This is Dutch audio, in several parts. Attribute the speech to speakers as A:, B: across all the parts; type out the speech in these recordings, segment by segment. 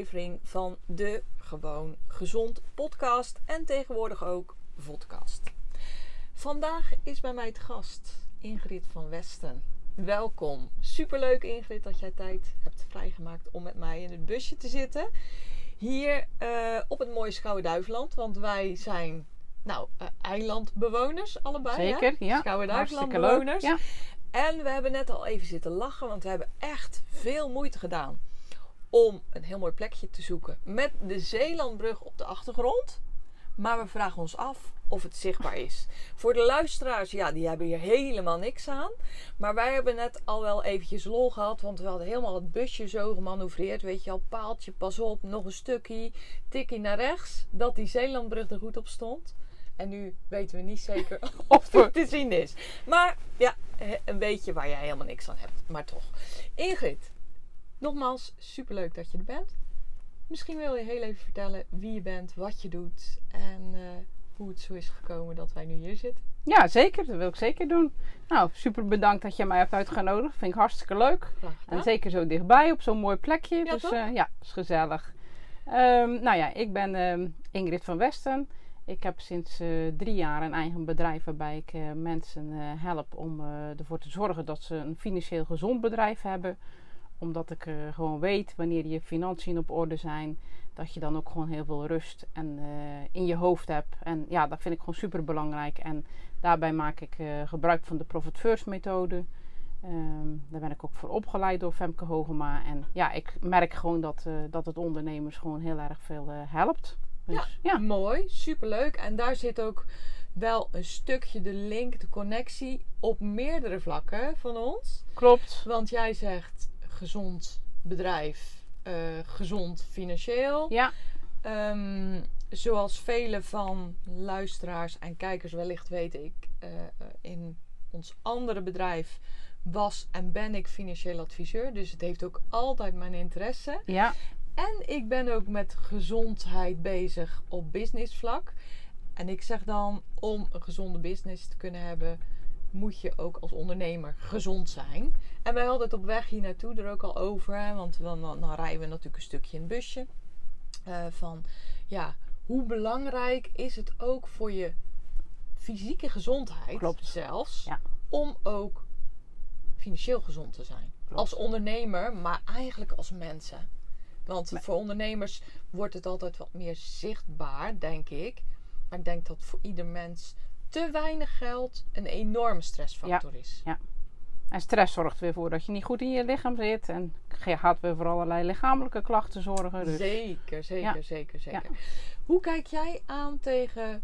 A: Aflevering van de Gewoon Gezond podcast en tegenwoordig ook podcast. Vandaag is bij mij te gast Ingrid van Westen. Welkom. Superleuk Ingrid dat jij tijd hebt vrijgemaakt om met mij in het busje te zitten. Hier uh, op het mooie Schouwen-Duiveland, want wij zijn nou, uh, eilandbewoners allebei.
B: Zeker,
A: hè?
B: ja.
A: Schouwen-Duivelandbewoners.
B: Ja.
A: En we hebben net al even zitten lachen, want we hebben echt veel moeite gedaan om een heel mooi plekje te zoeken met de Zeelandbrug op de achtergrond. Maar we vragen ons af of het zichtbaar is. Voor de luisteraars, ja, die hebben hier helemaal niks aan. Maar wij hebben net al wel eventjes lol gehad. Want we hadden helemaal het busje zo gemanoeuvreerd. Weet je al, paaltje, pas op, nog een stukje. Tikkie naar rechts. Dat die Zeelandbrug er goed op stond. En nu weten we niet zeker of het te zien is. Maar ja, een beetje waar jij helemaal niks aan hebt. Maar toch. Ingrid, nogmaals, superleuk dat je er bent. Misschien wil je heel even vertellen wie je bent, wat je doet en uh, hoe het zo is gekomen dat wij nu hier zitten.
B: Ja, zeker. Dat wil ik zeker doen. Nou, super bedankt dat je mij hebt uitgenodigd. Vind ik hartstikke leuk. En zeker zo dichtbij op zo'n mooi plekje.
A: Ja,
B: dus uh, ja, is gezellig. Um, nou ja, ik ben um, Ingrid van Westen. Ik heb sinds uh, drie jaar een eigen bedrijf waarbij ik uh, mensen help om ervoor te zorgen dat ze een financieel gezond bedrijf hebben omdat ik uh, gewoon weet wanneer je financiën op orde zijn, dat je dan ook gewoon heel veel rust en, uh, in je hoofd hebt. En ja, dat vind ik gewoon super belangrijk. En daarbij maak ik uh, gebruik van de Profit First methode. Um, daar ben ik ook voor opgeleid door Femke Hogema. En ja, ik merk gewoon dat, dat het ondernemers gewoon heel erg veel helpt.
A: Dus, ja, ja, mooi, superleuk. En daar zit ook wel een stukje de link, de connectie op meerdere vlakken van ons.
B: Klopt.
A: Want jij zegt gezond bedrijf, uh, gezond financieel.
B: Ja.
A: Um, zoals vele van luisteraars en kijkers wellicht weten, ik uh, in ons andere bedrijf was en ben ik financieel adviseur. Dus het heeft ook altijd mijn interesse.
B: Ja.
A: En ik ben ook met gezondheid bezig op businessvlak. En ik zeg dan, om een gezonde business te kunnen hebben, moet je ook als ondernemer gezond zijn. En wij hadden het op weg hier naartoe er ook al over. Hè, want dan, dan, dan, rijden we natuurlijk een stukje in het busje. Uh, van ja, hoe belangrijk is het ook voor je fysieke gezondheid
B: Klopt.
A: zelfs.
B: Ja.
A: Om ook financieel gezond te zijn.
B: Klopt.
A: Als ondernemer, maar eigenlijk als mensen. Want nee. voor ondernemers wordt het altijd wat meer zichtbaar, denk ik. Maar ik denk dat voor ieder mens te weinig geld een enorme stressfactor
B: ja.
A: is.
B: Ja. En stress zorgt weer voor dat je niet goed in je lichaam zit. En gaat weer voor allerlei lichamelijke klachten zorgen. Dus.
A: Zeker, zeker,
B: Ja.
A: zeker, zeker.
B: Ja.
A: Hoe kijk jij aan tegen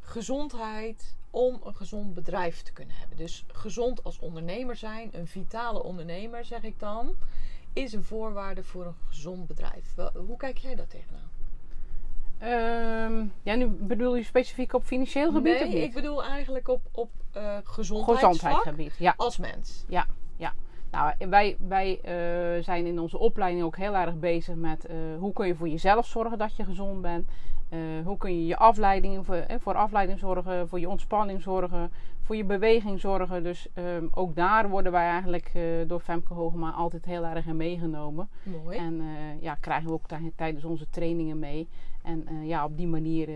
A: gezondheid om een gezond bedrijf te kunnen hebben? Dus gezond als ondernemer zijn, een vitale ondernemer zeg ik dan, is een voorwaarde voor een gezond bedrijf. Hoe kijk jij daar tegenaan?
B: Ehm, ja, nu bedoel je specifiek op financieel gebied
A: nee,
B: of niet?
A: ik bedoel eigenlijk op, op uh, gezondheidsvlak
B: Gezondheidsgebied, ja.
A: als mens.
B: Ja, ja. Nou, wij, wij uh, zijn in onze opleiding ook heel erg bezig met uh, hoe kun je voor jezelf zorgen dat je gezond bent. Uh, hoe kun je je afleiding, voor, eh, voor afleiding zorgen, voor je ontspanning zorgen, voor je beweging zorgen. Dus um, ook daar worden wij eigenlijk door Femke Hogema altijd heel erg in meegenomen.
A: Mooi.
B: En ja, krijgen we ook tijdens onze trainingen mee. En ja, op die manier,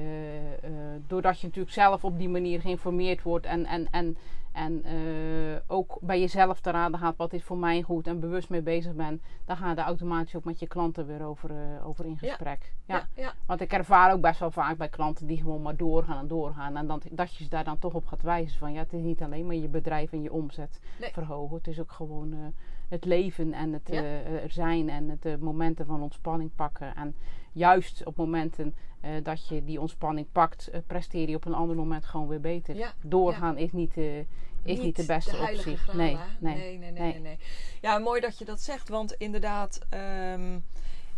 B: doordat je natuurlijk zelf op die manier geïnformeerd wordt en, en, en En eh, ook bij jezelf te raden gaat wat is voor mij goed en bewust mee bezig ben. Dan ga je automatisch ook met je klanten weer over, eh, over in gesprek. Ja.
A: Ja, ja.
B: Want ik ervaar ook best wel vaak bij klanten die gewoon maar doorgaan en doorgaan. En dan, dat je ze daar dan toch op gaat wijzen van ja, het is niet alleen maar je bedrijf en je omzet
A: Nee.
B: verhogen. Het is ook gewoon eh, het leven en het
A: Ja.
B: eh, er zijn en het eh, momenten van ontspanning pakken. En juist op momenten eh, dat je die ontspanning pakt, presteer je op een ander moment gewoon weer beter.
A: Ja,
B: Doorgaan is niet, is niet, de beste
A: heilige
B: optie.
A: graal,
B: nee, nee.
A: nee, nee, nee,
B: nee.
A: nee, nee. Ja, mooi dat je dat zegt. Want inderdaad, ehm,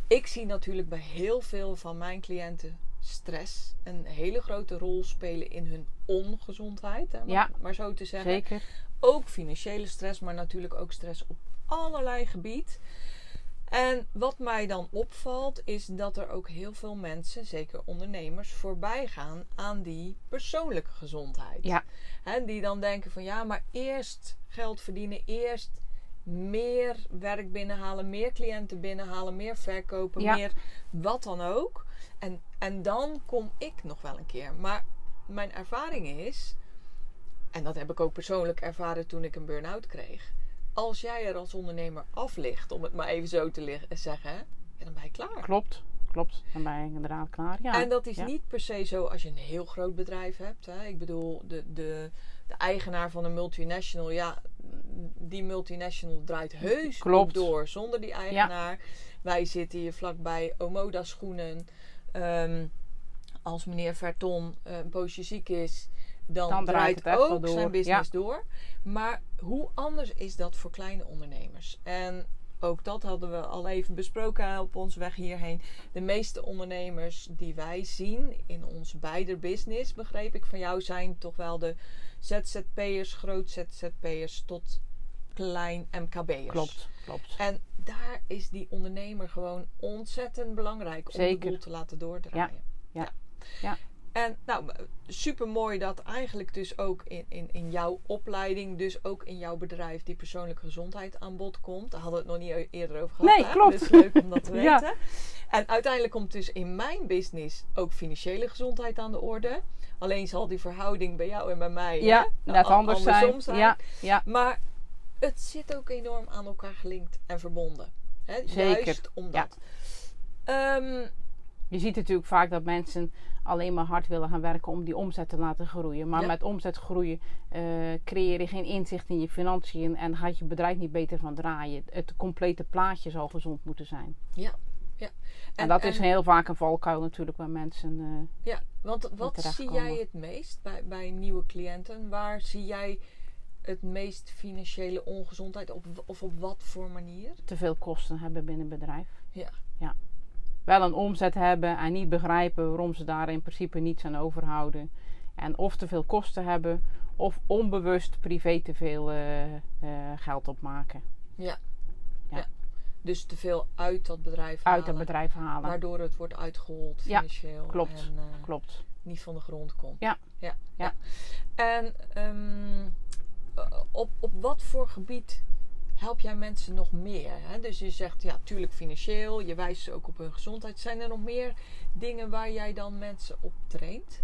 A: ik zie natuurlijk bij heel veel van mijn cliënten stress een hele grote rol spelen in hun ongezondheid. Hè, om
B: Ja.
A: maar zo te zeggen.
B: Zeker.
A: Ook financiële stress, maar natuurlijk ook stress op allerlei gebied. En wat mij dan opvalt, is dat er ook heel veel mensen, zeker ondernemers, voorbij gaan aan die persoonlijke gezondheid.
B: Ja.
A: Hè, die dan denken van ja, maar eerst geld verdienen, eerst meer werk binnenhalen, meer cliënten binnenhalen, meer verkopen,
B: Ja.
A: meer wat dan ook. En, en dan kom ik nog wel een keer. Maar mijn ervaring is, en dat heb ik ook persoonlijk ervaren toen ik een burn-out kreeg. Als jij er als ondernemer af ligt, om het maar even zo te lig- zeggen, ja, dan ben je klaar.
B: Klopt. Klopt. Dan ben je inderdaad klaar. Ja.
A: En dat is
B: ja.
A: niet per se zo als je een heel groot bedrijf hebt. Hè. Ik bedoel, de, de, de eigenaar van een multinational, ja, die multinational draait heus
B: Klopt.
A: door zonder die eigenaar. Wij zitten hier vlakbij Omoda schoenen. Ehm, als meneer Verton eh, een poosje ziek is, dan,
B: Dan draait
A: draait ook
B: door.
A: zijn business door. Maar hoe anders is dat voor kleine ondernemers? En ook dat hadden we al even besproken op onze weg hierheen. De meeste ondernemers die wij zien in ons beide business, begreep ik van jou, zijn toch wel de ZZP'ers, groot ZZP'ers tot klein MKB'ers.
B: Klopt. Klopt.
A: En daar is die ondernemer gewoon ontzettend belangrijk om
B: Zeker.
A: de boel te laten doordraaien.
B: Ja. Ja.
A: En nou, super mooi dat eigenlijk dus ook in, in, in jouw opleiding, dus ook in jouw bedrijf, die persoonlijke gezondheid aan bod komt. Daar hadden we het nog niet e- eerder over gehad.
B: Nee,
A: hè?
B: klopt.
A: Dus leuk om dat te
B: Ja.
A: weten. En uiteindelijk komt dus in mijn business ook financiële gezondheid aan de orde. Alleen zal die verhouding bij jou en bij mij
B: Ja,
A: hè,
B: net
A: a-
B: anders zijn. Ja, ja.
A: Maar het zit ook enorm aan elkaar gelinkt en verbonden. Hè?
B: Zeker,
A: Juist omdat. Ehm,
B: Je ziet natuurlijk vaak dat mensen alleen maar hard willen gaan werken om die omzet te laten groeien. Maar
A: Ja.
B: met omzet groeien eh, creëer je geen inzicht in je financiën en gaat je bedrijf niet beter van draaien. Het complete plaatje zal gezond moeten zijn.
A: ja, ja.
B: En, dat is heel vaak een valkuil natuurlijk waar mensen. eh,
A: Ja, want wat zie jij het meest bij, bij nieuwe cliënten? Waar zie jij het meest financiële ongezondheid? Op, of op wat voor manier?
B: te veel kosten hebben binnen een bedrijf.
A: Ja.
B: ja. Wel een omzet hebben en niet begrijpen waarom ze daar in principe niets aan overhouden. En of te veel kosten hebben, of onbewust privé te veel eh, eh, geld opmaken.
A: Ja.
B: Ja.
A: ja. Dus te veel uit dat bedrijf
B: Uit
A: halen,
B: het bedrijf halen.
A: Waardoor het wordt uitgehold
B: Ja,
A: financieel.
B: klopt.
A: En eh,
B: Klopt.
A: niet van de grond komt.
B: Ja.
A: ja,
B: Ja.
A: En ehm, eh, op, op wat voor gebied help jij mensen nog meer? Hè? Dus je zegt, ja, tuurlijk financieel. Je wijst ze ook op hun gezondheid. Zijn er nog meer dingen waar jij dan mensen op traint?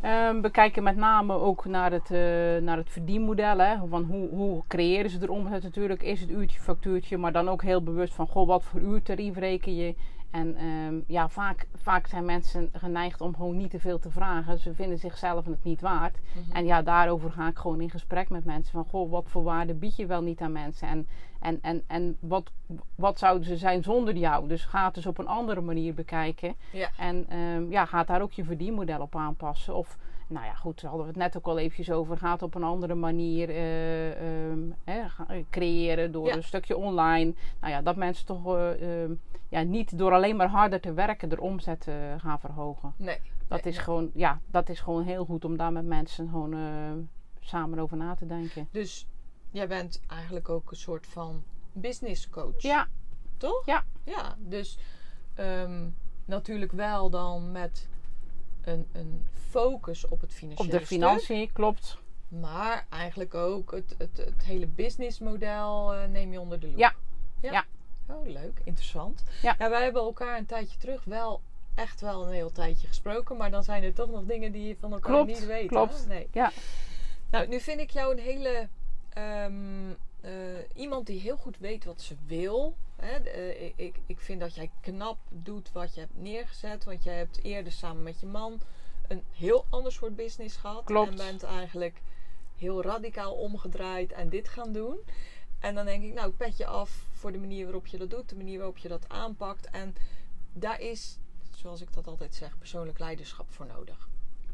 B: Ehm, we kijken met name ook naar het, eh, naar het verdienmodel. Hè? Van hoe, hoe creëren ze de omzet natuurlijk? Is het uurtje, factuurtje? Maar dan ook heel bewust van, goh, wat voor uurtarief reken je? En ehm, ja, vaak, vaak zijn mensen geneigd om gewoon niet te veel te vragen. Ze vinden zichzelf het niet waard. En ja, daarover ga ik gewoon in gesprek met mensen. Van, goh, wat voor waarde bied je wel niet aan mensen? En, en, en, en wat, wat zouden ze zijn zonder jou? Dus ga het dus op een andere manier bekijken.
A: Ja.
B: En ehm, ja, gaat daar ook je verdienmodel op aanpassen. Of, nou ja, goed, daar hadden we het net ook al eventjes over. Gaat op een andere manier eh, ehm, ga- creëren door
A: Ja.
B: een stukje online. Nou ja, dat mensen toch eh, ja, niet door alleen maar harder te werken de omzet eh, gaan verhogen.
A: Nee.
B: Dat,
A: nee,
B: is
A: nee.
B: Gewoon, ja, dat is gewoon heel goed om daar met mensen gewoon eh, samen over na te denken.
A: Dus jij bent eigenlijk ook een soort van business coach.
B: Ja,
A: Toch?
B: Ja.
A: Ja, dus ehm, natuurlijk wel dan met een, een focus op het financiële
B: op de
A: stuk,
B: financiën, klopt.
A: maar eigenlijk ook het, het, het hele businessmodel eh, neem je onder de loep.
B: Ja.
A: ja.
B: Ja.
A: Oh, leuk. Interessant.
B: Ja.
A: wij hebben elkaar een tijdje terug wel echt wel een heel tijdje gesproken. Maar dan zijn er toch nog dingen die je van elkaar
B: Klopt,
A: niet weet.
B: klopt.
A: Nee.
B: Ja.
A: Nou, nu vind ik jou een hele. ehm, eh, iemand die heel goed weet wat ze wil. Hè? Eh, ik- ik, vind dat jij knap doet wat je hebt neergezet. Want jij hebt eerder samen met je man een heel ander soort business gehad.
B: Klopt.
A: En bent eigenlijk heel radicaal omgedraaid en dit gaan doen. En dan denk ik, nou, pet je af voor de manier waarop je dat doet, de manier waarop je dat aanpakt. En daar is, zoals ik dat altijd zeg, persoonlijk leiderschap voor nodig.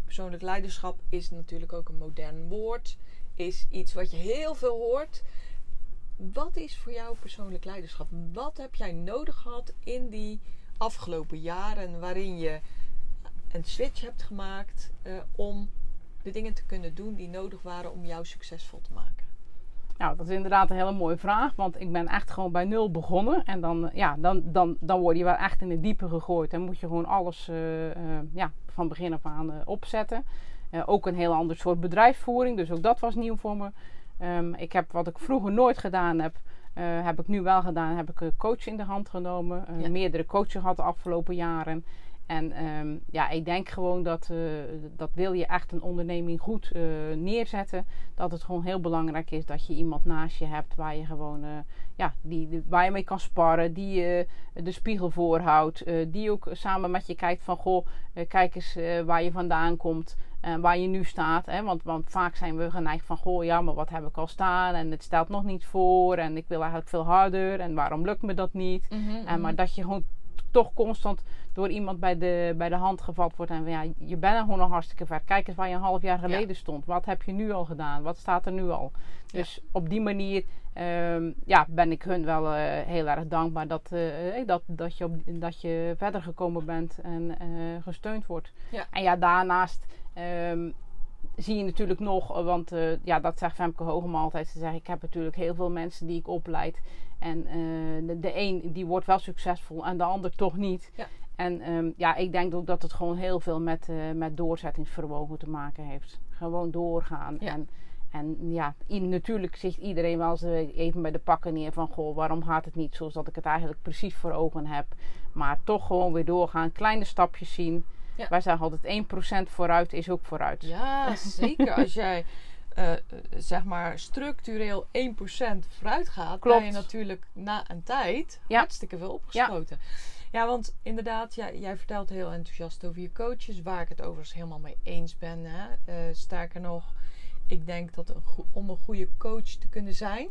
A: Persoonlijk leiderschap is natuurlijk ook een modern woord. Is iets wat je heel veel hoort. Wat is voor jou persoonlijk leiderschap? Wat heb jij nodig gehad in die afgelopen jaren waarin je een switch hebt gemaakt eh, om de dingen te kunnen doen die nodig waren om jou succesvol te maken?
B: Nou, dat is inderdaad een hele mooie vraag. Want ik ben echt gewoon bij nul begonnen. En dan, eh, ja, dan, dan, dan word je wel echt in het diepe gegooid. En moet je gewoon alles eh, eh, ja, van begin af aan opzetten. Ook een heel ander soort bedrijfsvoering. Dus ook dat was nieuw voor me. Ehm, ik heb wat ik vroeger nooit gedaan heb. heb ik nu wel gedaan. Heb ik een coach in de hand genomen.
A: Ja.
B: Meerdere coaches gehad de afgelopen jaren. En ehm, ja, ik denk gewoon dat, eh, dat wil je echt een onderneming goed eh, neerzetten. Dat het gewoon heel belangrijk is dat je iemand naast je hebt waar je gewoon eh, ja, die, waar je mee kan sparren, die je de spiegel voorhoudt. die ook samen met je kijkt van goh, kijk eens waar je vandaan komt en waar je nu staat. Hè? Want, want vaak zijn we geneigd van goh, ja, maar wat heb ik al staan en het stelt nog niet voor en ik wil eigenlijk veel harder en waarom lukt me dat niet? En maar dat je gewoon toch constant door iemand bij de, bij de hand gevat wordt. En van, ja, je bent gewoon al hartstikke ver. Kijk eens waar je een half jaar geleden stond. Wat heb je nu al gedaan? Wat staat er nu al? Dus op die manier ehm, ja, ben ik hun wel eh, heel erg dankbaar dat, eh, dat, dat, je op, dat je verder gekomen bent en eh, gesteund wordt.
A: Ja.
B: En ja, daarnaast ehm, zie je natuurlijk nog, eh, want eh, ja, dat zegt Femke Hogema altijd. Ze zegt, ik heb natuurlijk heel veel mensen die ik opleid. En eh, de, de een die wordt wel succesvol en de ander toch niet.
A: Ja.
B: En ehm, ja, ik denk ook dat het gewoon heel veel met, eh, met doorzettingsvermogen te maken heeft. Gewoon doorgaan.
A: Ja.
B: En, en ja, natuurlijk zegt iedereen wel eens even bij de pakken neer van... Goh, waarom gaat het niet zoals dat ik het eigenlijk precies voor ogen heb. Maar toch gewoon weer doorgaan. Kleine stapjes zien.
A: Ja.
B: Wij zeggen altijd 1% vooruit is ook vooruit.
A: Ja, zeker. Als jij eh, eh, zeg maar structureel 1% vooruit gaat,
B: Klopt.
A: ben je natuurlijk na een tijd
B: Ja.
A: hartstikke veel opgeschoten. Ja. want inderdaad, ja, jij vertelt heel enthousiast over je coaches, waar ik het overigens helemaal mee eens ben. Hè. Eh, sterker nog, ik denk dat een om een goede coach te kunnen zijn,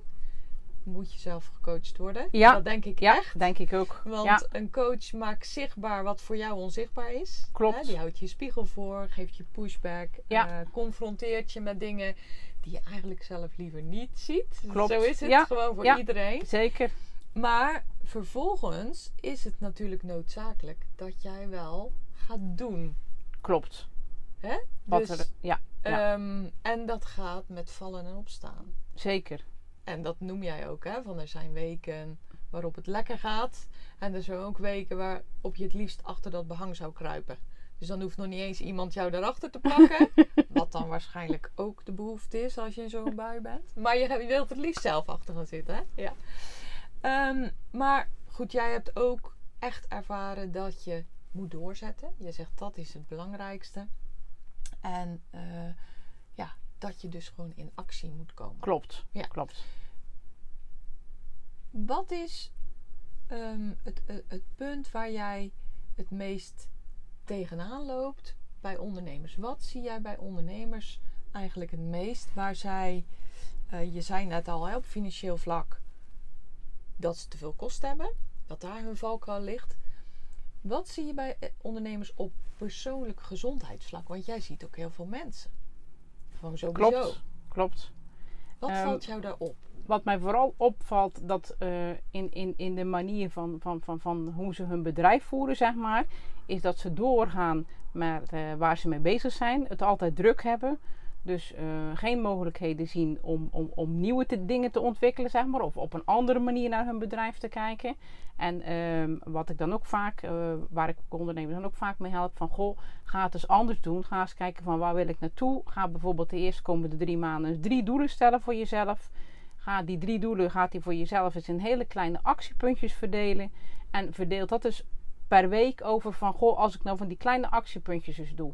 A: moet je zelf gecoacht worden.
B: Ja.
A: Dat denk ik
B: Ja,
A: echt.
B: denk ik ook.
A: Want
B: ja,
A: een coach maakt zichtbaar wat voor jou onzichtbaar is.
B: Klopt.
A: Hè, die houdt je spiegel voor, geeft je pushback,
B: Ja.
A: eh, confronteert je met dingen die je eigenlijk zelf liever niet ziet.
B: Klopt.
A: Zo is het
B: Ja.
A: gewoon voor
B: Ja.
A: iedereen.
B: zeker.
A: Maar vervolgens is het natuurlijk noodzakelijk dat jij wel gaat doen.
B: Klopt.
A: Hè?
B: Wat
A: Dus,
B: er, ja, ja.
A: ehm, en dat gaat met vallen en opstaan.
B: zeker.
A: En dat noem jij ook, hè? Van er zijn weken waarop het lekker gaat. En er zijn ook weken waarop je het liefst achter dat behang zou kruipen. Dus dan hoeft nog niet eens iemand jou daarachter te plakken. wat dan waarschijnlijk ook de behoefte is als je in zo'n bui bent. Maar je, je wilt het liefst zelf achter gaan zitten, hè? Ja. Ehm, maar goed, jij hebt ook echt ervaren dat je moet doorzetten. Je zegt dat is het belangrijkste. En eh, dat je dus gewoon in actie moet komen.
B: Klopt.
A: Ja.
B: Klopt.
A: Wat is ehm, het, het, het punt waar jij het meest tegenaan loopt bij ondernemers? Wat zie jij bij ondernemers eigenlijk het meest waar zij, eh, je zei net al hè, op financieel vlak, dat ze te veel kosten hebben, dat daar hun valkuil ligt. Wat zie je bij eh, ondernemers op persoonlijk gezondheidsvlak? Want jij ziet ook heel veel mensen. Gewoon sowieso.
B: Klopt. Klopt.
A: Wat
B: Ehm,
A: valt jou daarop?
B: Wat mij vooral opvalt, dat eh, in, in, in de manier van, van, van, van hoe ze hun bedrijf voeren, zeg maar, is dat ze doorgaan met eh, waar ze mee bezig zijn. Het altijd druk hebben. Dus eh, geen mogelijkheden zien om, om, om nieuwe te- dingen te ontwikkelen, zeg maar. Of op een andere manier naar hun bedrijf te kijken. En ehm, wat ik dan ook vaak, eh, waar ik ondernemers dan ook vaak mee help, van goh, ga het eens anders doen. Ga eens kijken van waar wil ik naartoe. Ga bijvoorbeeld de eerstkomende drie maanden drie doelen stellen voor jezelf. Ga die drie doelen, gaat die voor jezelf eens in hele kleine actiepuntjes verdelen. En verdeelt dat dus per week over van, goh, als ik nou van die kleine actiepuntjes eens doe.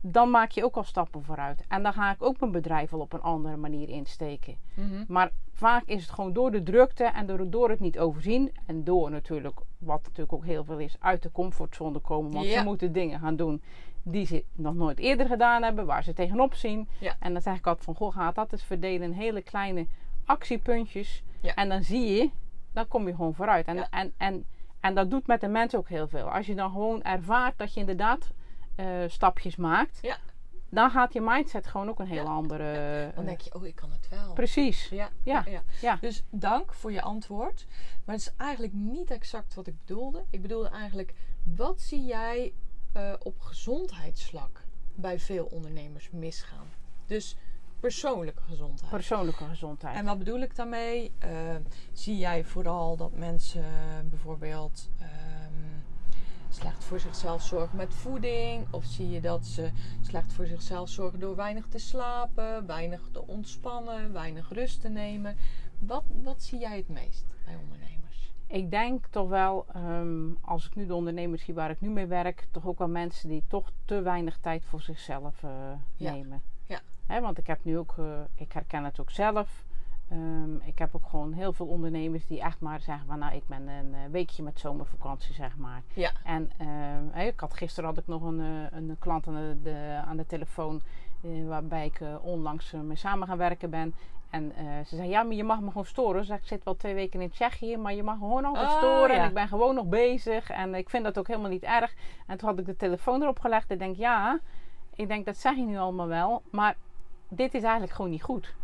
B: Dan maak je ook al stappen vooruit. En dan ga ik ook mijn bedrijf al op een andere manier insteken.
A: Mhm.
B: Maar vaak is het gewoon door de drukte en door, door het niet overzien. En door natuurlijk, wat natuurlijk ook heel veel is, uit de comfortzone komen. Want
A: Ja.
B: ze moeten dingen gaan doen die ze nog nooit eerder gedaan hebben, waar ze tegenop zien.
A: Ja.
B: En dan zeg ik altijd van, goh, gaat dat eens verdelen in hele kleine actiepuntjes.
A: Ja.
B: En dan zie je, dan kom je gewoon vooruit. En, en, en, en dat doet met de mensen ook heel veel. Als je dan gewoon ervaart dat je inderdaad eh, stapjes maakt,
A: Ja.
B: dan gaat je mindset gewoon ook een heel
A: Ja.
B: andere...
A: Dan denk je, oh, ik kan het wel.
B: Precies.
A: Ja,
B: Ja.
A: ja. Dus dank voor je antwoord. Maar het is eigenlijk niet exact wat ik bedoelde. Ik bedoelde eigenlijk, wat zie jij eh, op gezondheidsvlak bij veel ondernemers misgaan? Dus persoonlijke gezondheid.
B: Persoonlijke gezondheid.
A: En wat bedoel ik daarmee? Eh, zie jij vooral dat mensen bijvoorbeeld slecht voor zichzelf zorgen met voeding? Of zie je dat ze slecht voor zichzelf zorgen door weinig te slapen, weinig te ontspannen, weinig rust te nemen? Wat, wat zie jij het meest bij ondernemers?
B: Ik denk toch wel, ehm, als ik nu de ondernemers zie waar ik nu mee werk, toch ook wel mensen die toch te weinig tijd voor zichzelf eh,
A: Ja.
B: nemen.
A: Ja.
B: Want ik heb nu ook, eh, ik herken het ook zelf. Ehm, ik heb ook gewoon heel veel ondernemers die echt maar zeggen van nou ik ben een eh, weekje met zomervakantie zeg maar.
A: Ja.
B: En ehm, ik had, gisteren had ik nog een, eh, een klant aan de, de- aan de telefoon eh, waarbij ik onlangs mee samen gaan werken ben. En ze zei, ja, maar je mag me gewoon storen. Ze ik zit wel twee weken in Tsjechië, maar je mag me gewoon altijd
A: Oh,
B: storen.
A: ja.
B: En ik ben gewoon nog bezig. En ik vind dat ook helemaal niet erg. En toen had ik de telefoon erop gelegd. En denk, ja, ik denk, dat zeg je nu allemaal wel. Maar dit is eigenlijk gewoon niet goed.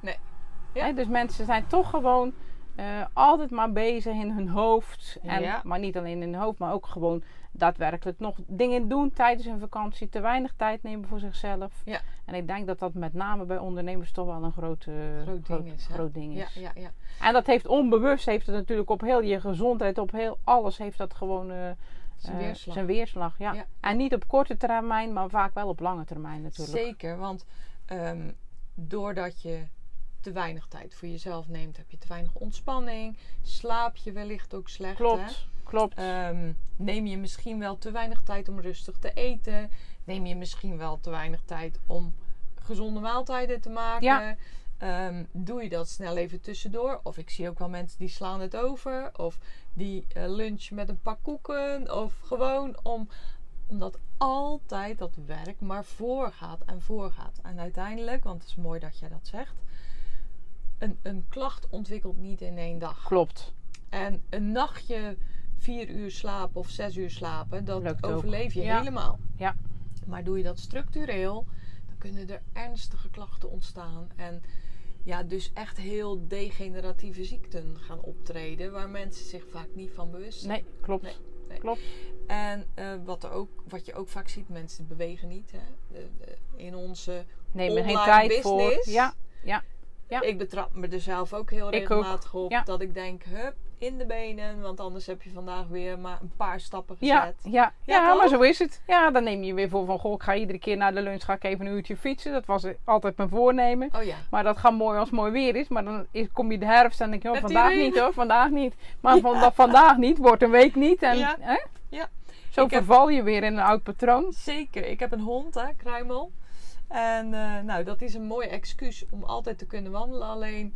A: Nee. Ja.
B: Hè, dus mensen zijn toch gewoon eh, altijd maar bezig in hun hoofd. En,
A: Ja.
B: Maar niet alleen in hun hoofd, maar ook gewoon daadwerkelijk nog dingen doen tijdens hun vakantie. Te weinig tijd nemen voor zichzelf.
A: Ja.
B: En ik denk dat dat met name bij ondernemers toch wel een grote,
A: Groot ding is, hè?
B: groot ding
A: Ja,
B: is.
A: ja, ja.
B: En dat heeft onbewust, heeft het natuurlijk op heel je gezondheid, op heel alles heeft dat gewoon eh,
A: Zijn
B: eh,
A: weerslag.
B: zijn weerslag. Ja.
A: Ja.
B: En niet op korte termijn, maar vaak wel op lange termijn natuurlijk.
A: Zeker, want ehm, doordat je te weinig tijd voor jezelf neemt, heb je te weinig ontspanning, slaap je wellicht ook slecht. Hè?
B: Klopt, klopt.
A: Ehm, neem je misschien wel te weinig tijd om rustig te eten. Neem je misschien wel te weinig tijd om gezonde maaltijden te maken.
B: Ja.
A: Ehm, doe je dat snel even tussendoor? Of ik zie ook wel mensen die slaan het over. Of die eh, lunchen met een pak koeken. Of gewoon om, omdat altijd dat werk maar voorgaat en voorgaat. En uiteindelijk, want het is mooi dat jij dat zegt. Een, een klacht ontwikkelt niet in één dag.
B: Klopt.
A: En een nachtje vier uur slapen of zes uur slapen, dat
B: Lukt ook.
A: overleef je
B: Ja.
A: helemaal.
B: Ja.
A: Maar doe je dat structureel, dan kunnen er ernstige klachten ontstaan. En ja, dus echt heel degeneratieve ziekten gaan optreden, waar mensen zich vaak niet van bewust zijn.
B: Nee, klopt.
A: Nee, nee.
B: Klopt.
A: En eh, wat, er ook, wat je ook vaak ziet, mensen bewegen niet. Hè? De- de- in onze
B: Neem er geen
A: Online
B: tijd
A: business.
B: voor. Ja, ja. Ja.
A: Ik betrap me er zelf ook heel
B: Ik ook,
A: regelmatig op.
B: ja.
A: Dat ik denk, hup, in de benen. Want anders heb je vandaag weer maar een paar stappen gezet.
B: ja,
A: Ja,
B: ja, maar zo is het. Ja, dan neem je weer voor van, goh, ik ga iedere keer na de lunch ga ik even een uurtje fietsen. Dat was altijd mijn voornemen.
A: Oh ja.
B: Maar dat gaat mooi als het mooi weer is. Maar dan is, kom je de herfst en denk je, oh, vandaag niet hoor, vandaag niet. Maar van, dat vandaag niet, wordt een week niet. En,
A: Ja.
B: Hè?
A: Ja.
B: Zo
A: Ik heb-
B: verval je weer in een oud patroon.
A: Zeker. Ik heb een hond, hè, Kruimel. En eh, nou, dat is een mooi excuus om altijd te kunnen wandelen. Alleen,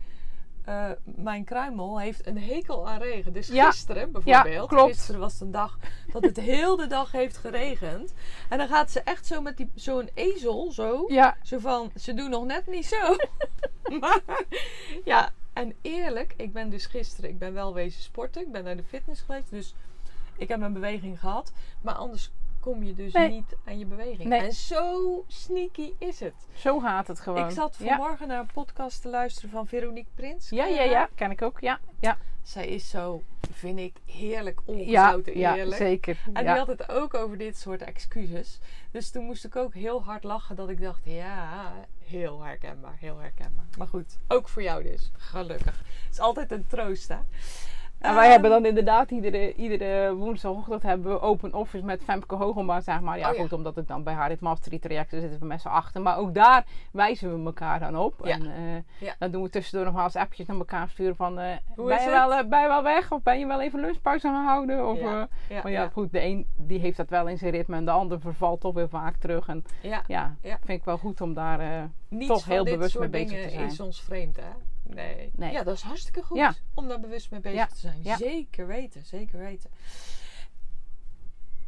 A: eh, mijn Kruimel heeft een hekel aan regen. Dus
B: Ja.
A: gisteren bijvoorbeeld.
B: klopt.
A: Gisteren was het een dag dat het heel de dag heeft geregend. En dan gaat ze echt zo met die- zo'n ezel, zo.
B: Ja,
A: Zo van, ze doen nog net niet zo. maar ja, en eerlijk, ik ben dus gisteren, ik ben wel wezen sporten. Ik ben naar de fitness geweest, dus ik heb mijn beweging gehad. Maar anders kom je dus
B: Nee.
A: niet aan je beweging.
B: Nee.
A: En zo sneaky is het.
B: zo gaat het gewoon.
A: Ik zat
B: ja.
A: vanmorgen naar een podcast te luisteren van Veronique Prins.
B: Ja, ja, ja, ken ik ook. Ja, ja,
A: Zij is zo, vind ik, heerlijk
B: ja,
A: ongezouten
B: ja
A: eerlijk.
B: zeker.
A: En
B: ja.
A: die had het ook over dit soort excuses. Dus toen moest ik ook heel hard lachen dat ik dacht, ja, heel herkenbaar, heel herkenbaar. Maar goed, ook voor jou dus, gelukkig. Het is altijd een troost, hè.
B: En wij
A: Ehm,
B: hebben dan inderdaad iedere, iedere woensdagochtend hebben we open office met Femke Hogelma, zeg maar. Ja,
A: Oh ja.
B: goed, omdat ik dan bij haar het mastery traject zit, zitten we met z'n achter. Maar ook daar wijzen we elkaar dan op.
A: Ja.
B: En eh,
A: Ja.
B: dan doen we tussendoor nog wel eens appjes naar elkaar sturen van...
A: Hoe
B: ben, je wel, ben je wel weg? Of ben je wel even lunchpauze gaan houden? Of, maar ja, goed, de een die heeft dat wel in zijn ritme en de ander vervalt toch weer vaak terug. En
A: ja.
B: vind ik wel goed om daar... toch heel
A: dit
B: bewust mee bezig te zijn.
A: is ons vreemd, hè? Nee.
B: Nee.
A: Ja, dat is hartstikke goed
B: Ja.
A: om daar bewust mee bezig
B: Ja.
A: te zijn.
B: Ja.
A: Zeker weten, zeker weten.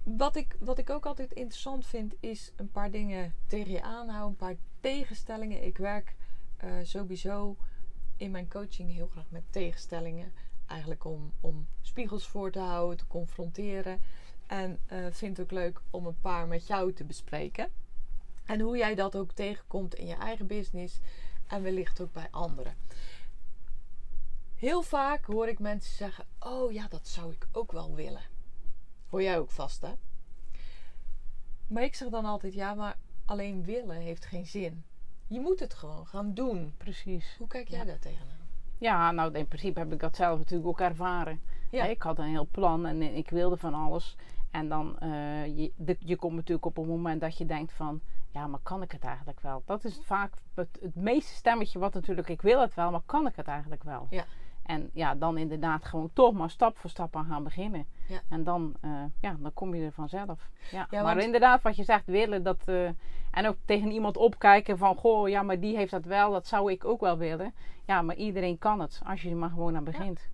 A: Wat ik, wat ik ook altijd interessant vind, is een paar dingen tegen je aanhouden, een paar tegenstellingen. Ik werk eh, sowieso in mijn coaching heel graag met tegenstellingen. Eigenlijk om, om spiegels voor te houden, te confronteren. En eh, vind het ook leuk om een paar met jou te bespreken. En hoe jij dat ook tegenkomt in je eigen business en wellicht ook bij anderen. Heel vaak hoor ik mensen zeggen: Oh ja, dat zou ik ook wel willen. Hoor jij ook vast, hè? Maar ik zeg dan altijd: Ja, maar alleen willen heeft geen zin. Je moet het gewoon gaan doen.
B: precies.
A: Hoe kijk jij
B: Ja.
A: daar tegenaan?
B: Ja, nou in principe heb ik dat zelf natuurlijk ook ervaren.
A: Ja.
B: Ik had een heel plan en ik wilde van alles. En dan, eh, je, de- je komt natuurlijk op een moment dat je denkt van... Ja, maar kan ik het eigenlijk wel? Dat is vaak het, het meeste stemmetje wat natuurlijk... Ik wil het wel, maar kan ik het eigenlijk wel?
A: Ja.
B: En ja, dan inderdaad gewoon toch maar stap voor stap aan gaan beginnen.
A: Ja.
B: En dan, eh, ja, dan kom je er vanzelf. Ja.
A: Ja,
B: maar
A: want-
B: inderdaad, wat je zegt, willen, dat... eh, en ook tegen iemand opkijken van... Goh, ja, maar die heeft dat wel, dat zou ik ook wel willen. Ja, maar iedereen kan het, als je er maar gewoon aan begint.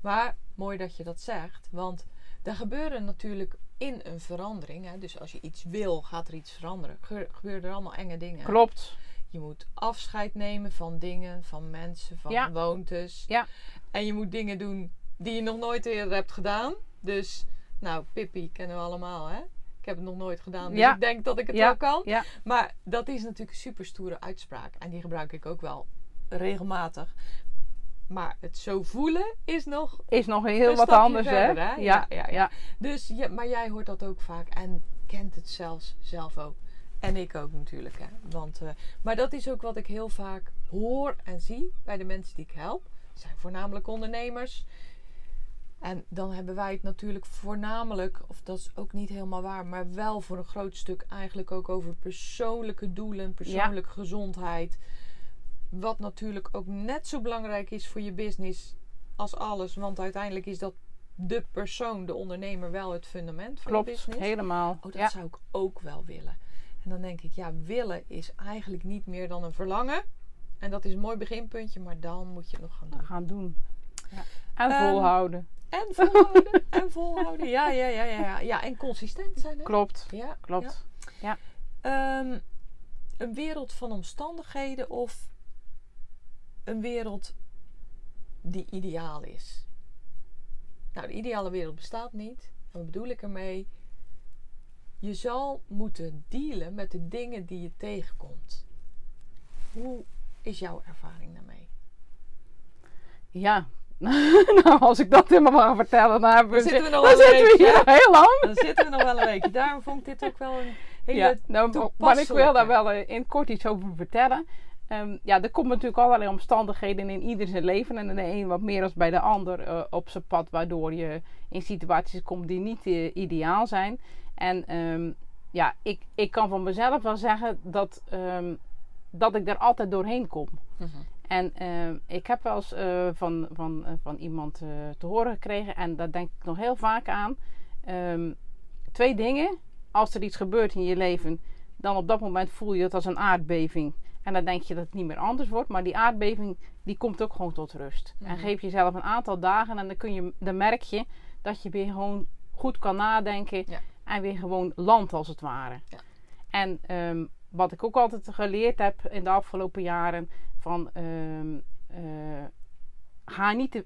A: Maar mooi dat je dat zegt, want er gebeuren natuurlijk in een verandering. Hè, dus als je iets wil, gaat er iets veranderen. Ge- gebeuren er allemaal enge dingen.
B: Klopt.
A: Je moet afscheid nemen van dingen, van mensen, van
B: Ja.
A: gewoontes.
B: Ja.
A: En je moet dingen doen die je nog nooit eerder hebt gedaan. Dus, nou, Pippi kennen we allemaal, hè? Ik heb het nog nooit gedaan, dus
B: Ja.
A: ik denk dat ik het wel kan.
B: Ja.
A: Maar dat is natuurlijk een super stoere uitspraak. En die gebruik ik ook wel regelmatig. Maar het zo voelen is nog
B: Is nog heel
A: Een
B: wat anders,
A: verder,
B: hè?
A: hè?
B: Ja,
A: Ja, ja, ja. Dus, ja, maar jij hoort dat ook vaak en kent het zelfs zelf ook. En ik ook natuurlijk. Hè? Want, eh, maar dat is ook wat ik heel vaak hoor en zie bij de mensen die ik help. Het zijn voornamelijk ondernemers. En dan hebben wij het natuurlijk voornamelijk, of dat is ook niet helemaal waar, maar wel voor een groot stuk eigenlijk ook over persoonlijke doelen, persoonlijke gezondheid. Wat natuurlijk ook net zo belangrijk is voor je business als alles. Want uiteindelijk is dat de persoon, de ondernemer, wel het fundament van je
B: Klopt,
A: business.
B: helemaal.
A: Oh, dat
B: ja.
A: zou ik ook wel willen. En dan denk ik, ja, willen is eigenlijk niet meer dan een verlangen. En dat is een mooi beginpuntje, maar dan moet je het nog gaan doen.
B: gaan doen. Ja. En
A: Ehm,
B: volhouden.
A: En volhouden. en volhouden. Ja, ja, ja, ja, ja. Ja, en consistent zijn. Hè?
B: Klopt,
A: Ja,
B: klopt.
A: ja. Ehm, een wereld van omstandigheden of een wereld die ideaal is. Nou, de ideale wereld bestaat niet. Wat bedoel ik ermee? Je zal moeten dealen met de dingen die je tegenkomt. Hoe is jouw ervaring daarmee?
B: Ja. nou, als ik dat helemaal ga vertellen, dan,
A: zitten we nog
B: dan
A: wel een
B: zitten we hier nog heel lang.
A: Dan zitten we nog wel een weekje. Daarom vond ik dit ook wel een hele
B: Ja, nou, maar ik wil daar wel eh, in kort iets over vertellen. Ehm, ja, er komt natuurlijk allerlei omstandigheden in ieder zijn leven. En de een wat meer als bij de ander eh, op zijn pad. Waardoor je in situaties komt die niet eh, ideaal zijn. En ehm, ja, ik, ik kan van mezelf wel zeggen dat, ehm, dat ik er altijd doorheen kom.
A: Mhm.
B: En ik heb wel eens eh, van, van, van iemand te horen gekregen, en daar denk ik nog heel vaak aan. Twee dingen. Als er iets gebeurt in je leven, dan op dat moment voel je het als een aardbeving. En dan denk je dat het niet meer anders wordt. Maar die aardbeving, die komt ook gewoon tot rust. En
A: Mhm.
B: geef jezelf een aantal dagen en dan, kun je, dan merk je dat je weer gewoon goed kan nadenken.
A: Ja.
B: En weer gewoon landt als het ware.
A: Ja.
B: En ehm, wat ik ook altijd geleerd heb in de afgelopen jaren van ehm, eh, ga, niet te,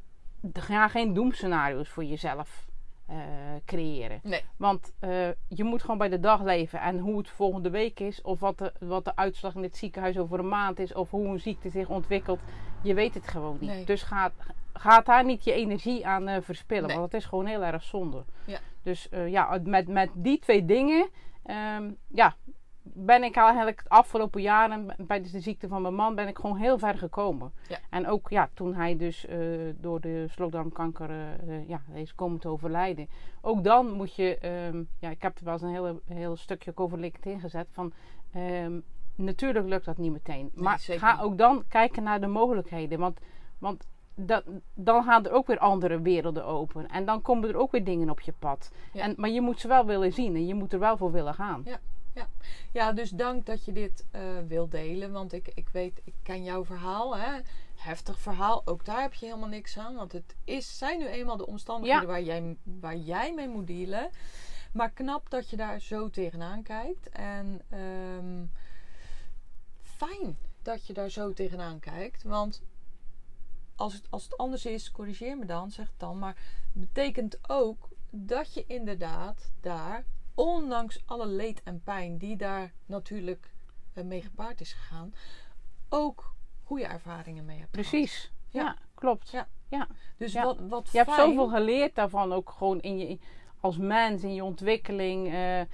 B: ga geen doemscenario's voor jezelf eh, creëren.
A: Nee.
B: Want eh, je moet gewoon bij de dag leven. En hoe het volgende week is, of wat de, wat de uitslag in het ziekenhuis over een maand is, of hoe een ziekte zich ontwikkelt, je weet het gewoon niet.
A: Nee.
B: Dus ga, ga daar niet je energie aan eh, verspillen,
A: Nee.
B: want het is gewoon heel erg zonde.
A: Ja.
B: Dus ja, met, met die twee dingen, ehm, ja, ben ik eigenlijk het afgelopen jaren bij de ziekte van mijn man ben ik gewoon heel ver gekomen.
A: Ja.
B: En ook ja, toen hij dus eh, door de slokdarmkanker eh, ja, is komen te overlijden. Ook dan moet je, ehm, ja, ik heb er wel eens een hele, heel stukje over LinkedIn gezet van ehm, natuurlijk lukt dat niet meteen. Maar ga ook dan kijken naar de mogelijkheden. Want, want dat, dan gaan er ook weer andere werelden open. En dan komen er ook weer dingen op je pad.
A: Ja.
B: En, maar je moet ze wel willen zien en je moet er wel voor willen gaan.
A: Ja. Ja, dus dank dat je dit eh wil delen. Want ik, ik weet, ik ken jouw verhaal. Hè? Heftig verhaal. Ook daar heb je helemaal niks aan. Want het is, zijn nu eenmaal de omstandigheden
B: Ja.
A: waar, jij, waar jij mee moet dealen. Maar knap dat je daar zo tegenaan kijkt. En ehm, fijn dat je daar zo tegenaan kijkt. Want als het, als het anders is, corrigeer me dan, zeg het dan. Maar het betekent ook dat je inderdaad daar, ondanks alle leed en pijn die daar natuurlijk eh, mee gepaard is gegaan, ook goede ervaringen mee hebt.
B: Precies. Ja,
A: Ja.
B: klopt.
A: Ja.
B: Ja.
A: Dus
B: Ja.
A: wat, wat
B: Je hebt zoveel geleerd daarvan ook gewoon in je, als mens, in je ontwikkeling. eh, eh,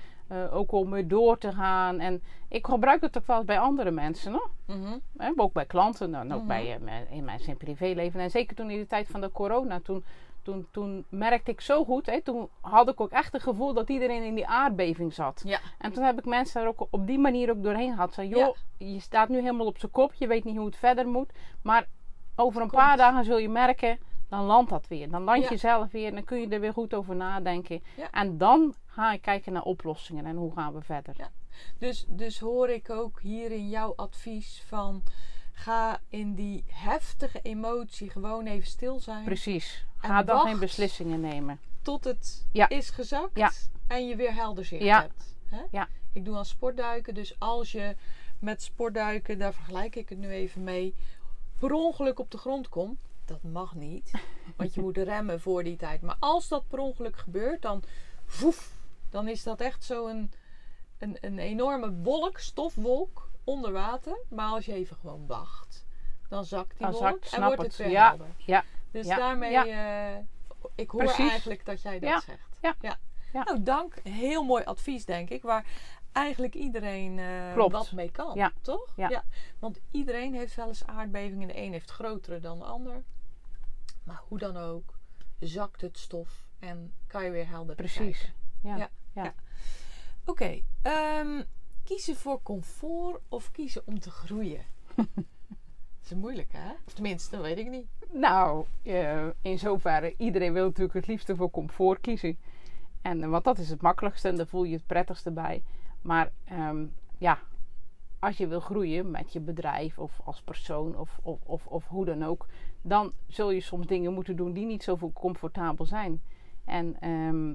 B: ook om weer door te gaan. En ik gebruik het ook wel eens bij andere mensen. Hoor.
A: Mhm.
B: Hè, ook bij klanten en ook
A: Mhm.
B: bij, in mijn privéleven. En zeker toen in de tijd van de corona, toen, toen, toen merkte ik zo goed. Hè, toen had ik ook echt het gevoel dat iedereen in die aardbeving zat.
A: Ja.
B: En toen heb ik mensen er ook op die manier ook doorheen gehad. Zei, joh, je staat nu helemaal op zijn kop. Je weet niet hoe het verder moet. Maar over een
A: Komt.
B: paar dagen zul je merken, dan landt dat weer. Dan land
A: Ja.
B: je zelf weer. Dan kun je er weer goed over nadenken. En dan ga ik kijken naar oplossingen. En hoe gaan we verder.
A: Dus, dus hoor ik ook hierin jouw advies van ga in die heftige emotie gewoon even stil zijn.
B: Precies. Ga dan geen beslissingen nemen.
A: tot het
B: Ja.
A: is gezakt
B: Ja.
A: en je weer helder zicht
B: Ja.
A: hebt. Hè?
B: Ja.
A: Ik doe aan sportduiken, dus als je met sportduiken, daar vergelijk ik het nu even mee, per ongeluk op de grond komt, dat mag niet, want je moet remmen voor die tijd. Maar als dat per ongeluk gebeurt, dan voef, dan is dat echt zo'n een, een enorme wolk, stofwolk onder water. Maar als je even gewoon wacht, dan zakt die
B: Dan zakt,
A: en wordt
B: het.
A: het weer
B: Ja.
A: helder.
B: Ja.
A: Dus
B: Ja.
A: daarmee,
B: Ja.
A: eh, ik hoor
B: Precies.
A: eigenlijk dat jij dat zegt.
B: Ja. Ja.
A: Nou, dank. Heel mooi advies, denk ik. Waar eigenlijk iedereen eh, wat mee kan.
B: Ja.
A: Toch?
B: Ja.
A: Want iedereen heeft wel eens aardbevingen. De een heeft grotere dan de ander. Maar hoe dan ook, zakt het stof en kan je weer helder
B: Precies.
A: kijken.
B: Ja.
A: Ja.
B: Ja.
A: Oké, ehm, kiezen voor comfort of kiezen om te groeien? dat is moeilijk, hè? Of tenminste, dat weet ik niet.
B: Nou, eh, in zoverre, iedereen wil natuurlijk het liefste voor comfort kiezen. En, eh, want dat is het makkelijkste en daar voel je het prettigste bij. Maar ehm, ja, als je wil groeien met je bedrijf of als persoon of, of, of, of hoe dan ook, dan zul je soms dingen moeten doen die niet zo comfortabel zijn. En ehm,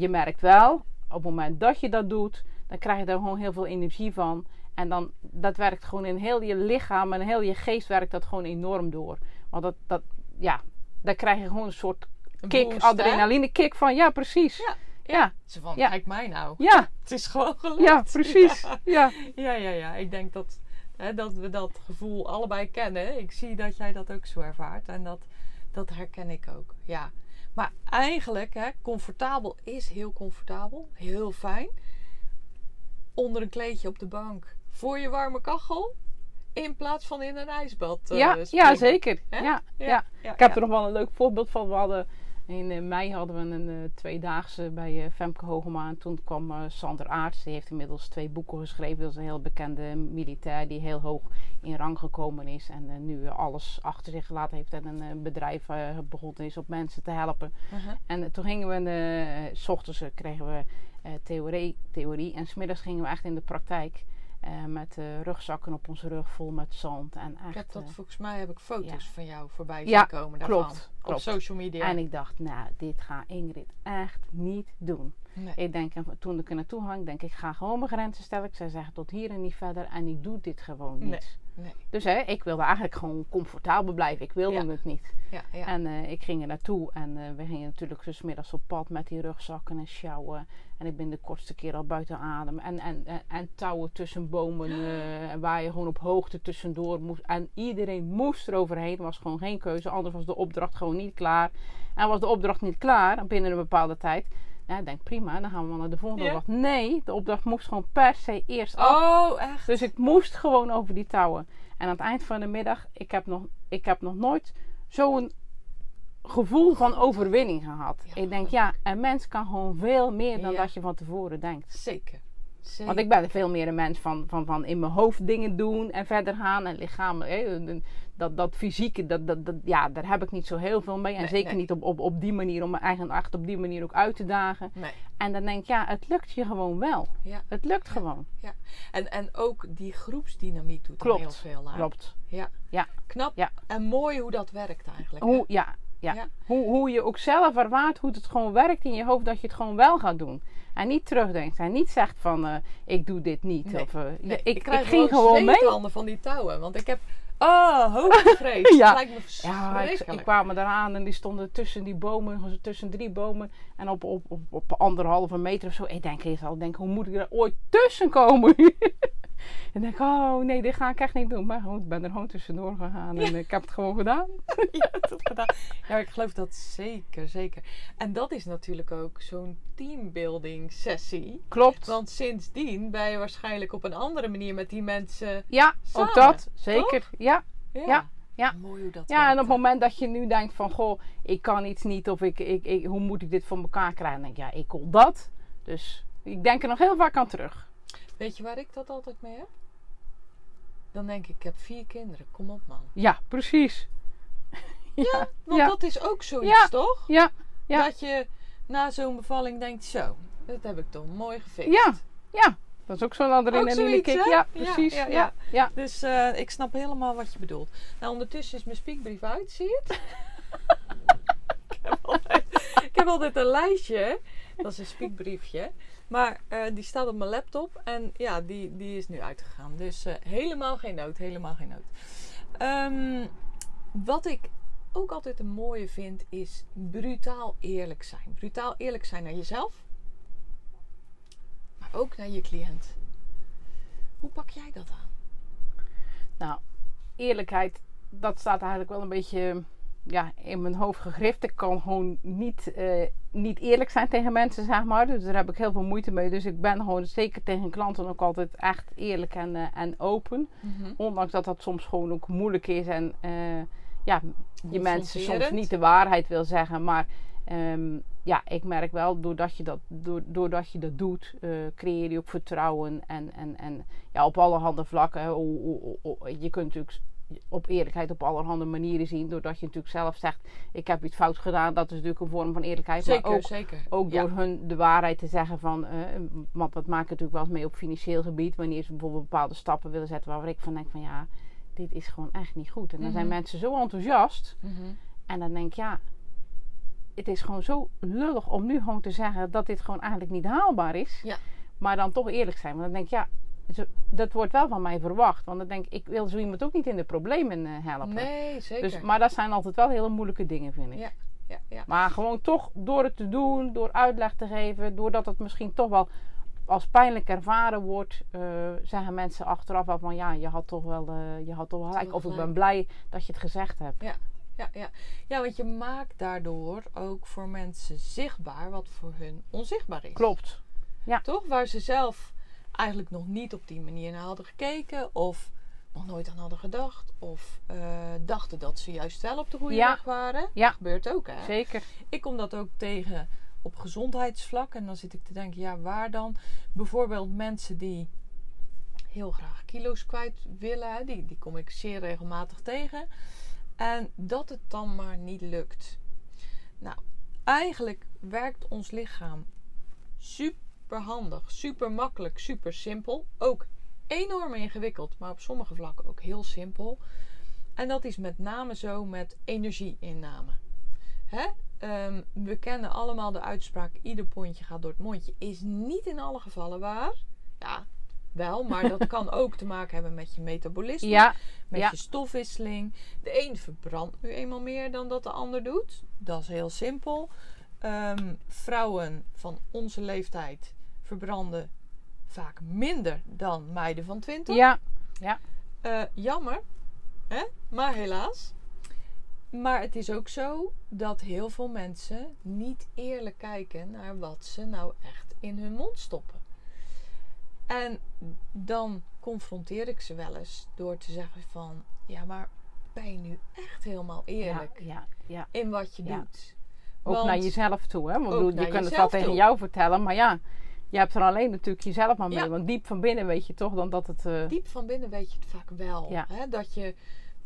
B: je merkt wel, op het moment dat je dat doet, dan krijg je daar gewoon heel veel energie van. En dan, dat werkt gewoon in heel je lichaam en heel je geest werkt dat gewoon enorm door. Want dat, dat ja, daar krijg je gewoon een soort kick,
A: boost,
B: adrenaline kick van, ja precies.
A: Ja,
B: Ja,
A: Zo van,
B: Ja.
A: kijk mij nou.
B: ja,
A: Het is gewoon gelukt.
B: ja, precies.
A: Ja.
B: Ja,
A: Ja, ja, ja. Ik denk dat, hè, dat we dat gevoel allebei kennen. Ik zie dat jij dat ook zo ervaart. En dat, dat herken ik ook. Ja. Maar eigenlijk, hè, comfortabel is heel comfortabel. Heel fijn. Onder een kleedje op de bank. Voor je warme kachel. In plaats van in een ijsbad. eh,
B: ja,
A: springen.
B: ja, zeker. Ja, ja.
A: ja,
B: Ik heb er nog wel een leuk voorbeeld van. We hadden in eh, mei hadden we een eh, tweedaagse bij eh, Femke Hogema. En toen kwam Sander Aarts. Die heeft inmiddels twee boeken geschreven. Dat is een heel bekende militair die heel hoog in rang gekomen is. En nu alles achter zich gelaten heeft. En een bedrijf begonnen is op mensen te helpen.
A: Uh-huh.
B: En toen gingen we, s ochtends kregen we theorie, theorie. En smiddags gingen we echt in de praktijk. Eh, met eh, rugzakken op onze rug vol met zand. En echt,
A: Ik heb dat,
B: eh,
A: volgens mij heb ik foto's
B: ja.
A: van jou voorbij zien
B: Ja,
A: komen daarvan.
B: klopt,
A: Op social media.
B: En ik dacht, nou, dit gaat Ingrid echt niet doen.
A: Nee.
B: Ik denk, en toen ik er naartoe hang, denk ik, ga gewoon mijn grenzen stellen. Ik zou zeggen, tot hier en niet verder. En ik doe dit gewoon niet.
A: Nee, nee.
B: Dus hè, ik wilde eigenlijk gewoon comfortabel blijven. Ik wilde
A: Ja.
B: het niet.
A: Ja, ja.
B: En eh, ik ging er naartoe. En eh, we gingen natuurlijk dus middags op pad met die rugzakken en sjouwen. En ik ben de kortste keer al buiten adem. En, en, en, en touwen tussen bomen. eh, waar je gewoon op hoogte tussendoor moest. En iedereen moest eroverheen. Er was gewoon geen keuze. Anders was de opdracht gewoon niet klaar. En was de opdracht niet klaar binnen een bepaalde tijd. Ja, ik denk prima, dan gaan we wel naar de volgende
A: Ja.
B: opdracht. Nee, de opdracht moest gewoon per se eerst af.
A: Oh, echt?
B: Dus ik moest gewoon over die touwen. En aan het eind van de middag, ik heb nog, ik heb nog nooit zo'n gevoel van overwinning gehad.
A: Ja,
B: ik denk, ja, een mens kan gewoon veel meer dan
A: Ja.
B: dat je van tevoren denkt.
A: Zeker. Zeker.
B: Want ik ben veel meer een mens van, van, van in mijn hoofd dingen doen en verder gaan. En lichaam, hè, dat, dat fysieke, dat, dat, dat, ja, daar heb ik niet zo heel veel mee. En
A: Nee,
B: zeker
A: nee.
B: niet op, op, op die manier, om me eigen echt op die manier ook uit te dagen.
A: Nee.
B: En dan denk ik, ja, het lukt je gewoon wel.
A: Ja.
B: Het lukt gewoon.
A: En, en ook die groepsdynamiek doet
B: Klopt.
A: heel veel aan.
B: Klopt.
A: Ja.
B: Ja.
A: Knap.
B: Ja.
A: En mooi hoe dat werkt eigenlijk.
B: Hoe, ja, ja.
A: Ja.
B: Hoe, hoe je ook zelf ervaart hoe het gewoon werkt in je hoofd, dat je het gewoon wel gaat doen. En niet terugdenkt. En niet zegt van, eh, ik doe dit niet.
A: Nee.
B: Of, eh,
A: Nee,
B: ik, ik,
A: krijg
B: ging gewoon mee.
A: van die touwen. Want ik heb... Oh, hoogtevrees.
B: Ja.
A: Het lijkt me
B: Ja, ik,
A: verschrikkelijk.
B: ik kwam eraan en die stonden tussen die bomen, tussen drie bomen. En op, op, op, op anderhalve meter of zo. Ik denk eerst al, denk, hoe moet ik er ooit tussen komen? en denk, oh nee, dit ga ik echt niet doen. Maar goed, ik ben er gewoon tussendoor gegaan en ik heb het gewoon gedaan.
A: ja, dat gedaan. Ja, ik geloof dat zeker, zeker. En dat is natuurlijk ook zo'n teambuilding sessie.
B: Klopt.
A: Want sindsdien ben je waarschijnlijk op een andere manier met die mensen...
B: ja,
A: Samen,
B: ook dat. Zeker. Ja.
A: Ja,
B: Ja, ja.
A: Mooi hoe dat
B: Ja, en op het moment dat je nu denkt van, goh, ik kan iets niet of ik, ik, ik, hoe moet ik dit voor elkaar krijgen? Dan denk ik, ja, ik kon dat. Dus ik denk er nog heel vaak aan terug.
A: Weet je waar ik dat altijd mee heb? Dan denk ik, ik heb vier kinderen. Kom op, man.
B: Ja, precies. ja,
A: Want
B: ja,
A: dat is ook zoiets,
B: Ja.
A: toch?
B: ja, ja.
A: Dat je na zo'n bevalling denkt, zo, dat heb ik toch mooi gefixt.
B: Ja. ja. Dat is ook zo'n adrenaline kick.
A: hè?
B: Ja, precies.
A: ja,
B: Ja,
A: ja.
B: ja.
A: Dus eh, ik snap helemaal wat je bedoelt. Nou, ondertussen is mijn speakbrief uit, zie je het? ik, heb altijd, ik heb altijd een lijstje. Dat is een speakbriefje. Maar eh, die staat op mijn laptop. En ja, die, die is nu uitgegaan. Dus eh, helemaal geen nood. Helemaal geen nood. Ehm, wat ik ook altijd een mooie vind, is brutaal eerlijk zijn. Brutaal eerlijk zijn naar jezelf. Maar ook naar je cliënt. Hoe pak jij dat aan?
B: Nou, eerlijkheid, dat staat eigenlijk wel een beetje ja, in mijn hoofd gegrift. Ik kan gewoon niet, eh, niet eerlijk zijn tegen mensen, zeg maar. Dus daar heb ik heel veel moeite mee. Dus ik ben gewoon zeker tegen klanten ook altijd echt eerlijk en, eh, en open. Ondanks dat dat soms gewoon ook moeilijk is en eh, ja, je mensen soms niet de waarheid wil zeggen. Maar ehm, ja, ik merk wel, doordat je dat, door, doordat je dat doet, creëer je ook vertrouwen. En, en, en ja, op vlakken. o- o- o- je kunt natuurlijk op eerlijkheid op allerhande manieren zien. Doordat je natuurlijk zelf zegt, ik heb iets fout gedaan. Dat is natuurlijk een vorm van eerlijkheid.
A: Zeker,
B: maar ook,
A: zeker.
B: ook
A: Ja.
B: door hun de waarheid te zeggen van, eh, want dat maakt natuurlijk wel eens mee op financieel gebied. Wanneer ze bijvoorbeeld bepaalde stappen willen zetten waar ik van denk van ja, dit is gewoon echt niet goed. En dan zijn
A: Mhm.
B: mensen zo enthousiast.
A: Mhm.
B: En dan denk ik ja, het is gewoon zo lullig om nu gewoon te zeggen dat dit gewoon eigenlijk niet haalbaar is.
A: Ja.
B: Maar dan toch eerlijk zijn. Want dan denk ik ja, dat wordt wel van mij verwacht. Want dan denk ik, ik wil zo iemand ook niet in de problemen eh, helpen.
A: Nee, zeker.
B: Dus, maar dat zijn altijd wel hele moeilijke dingen, vind ik.
A: Ja. ja, ja.
B: Maar gewoon toch door het te doen, door uitleg te geven, doordat het misschien toch wel als pijnlijk ervaren wordt, eh, zeggen mensen achteraf wel van ja, je had toch wel, eh, je had toch wel gelijk. Of ik ben blij dat je het gezegd hebt.
A: ja, ja. ja, want je maakt daardoor ook voor mensen zichtbaar wat voor hun onzichtbaar is.
B: Klopt.
A: Toch? Waar ze zelf eigenlijk nog niet op die manier naar hadden gekeken. Of nog nooit aan hadden gedacht. Of eh, dachten dat ze juist wel op de goede
B: Ja.
A: weg waren.
B: Ja.
A: Dat gebeurt ook, hè?
B: Zeker.
A: Ik kom dat ook tegen op gezondheidsvlak. En dan zit ik te denken, ja, waar dan? Bijvoorbeeld mensen die heel graag kilo's kwijt willen. Die, die kom ik zeer regelmatig tegen. En dat het dan maar niet lukt. Nou, eigenlijk werkt ons lichaam super handig, super makkelijk, super simpel. Ook enorm ingewikkeld, maar op sommige vlakken ook heel simpel. En dat is met name zo met energieinname. Hè? Ehm, we kennen allemaal de uitspraak: ieder pondje gaat door het mondje. Is niet in alle gevallen waar. Ja, wel, maar dat kan ook te maken hebben met je metabolisme,
B: Ja,
A: met
B: ja.
A: je stofwisseling. De een verbrandt nu eenmaal meer dan dat de ander doet. Dat is heel simpel. Ehm, vrouwen van onze leeftijd verbranden vaak minder dan meiden van 20.
B: ja,
A: Eh, jammer, hè? maar helaas. Maar het is ook zo dat heel veel mensen niet eerlijk kijken naar wat ze nou echt in hun mond stoppen. En dan confronteer ik ze wel eens door te zeggen van... Ja, maar ben je nu echt helemaal eerlijk
B: Ja, ja, ja.
A: in wat je
B: Ja.
A: doet?
B: Ook
A: Want-
B: naar jezelf toe. Hè? Want je kunt het wel tegen jou vertellen, maar ja, je hebt er alleen natuurlijk jezelf maar mee.
A: Ja.
B: Want diep van binnen weet je toch dan dat het. eh,
A: Diep van binnen weet je het vaak wel.
B: Ja.
A: Hè? Dat je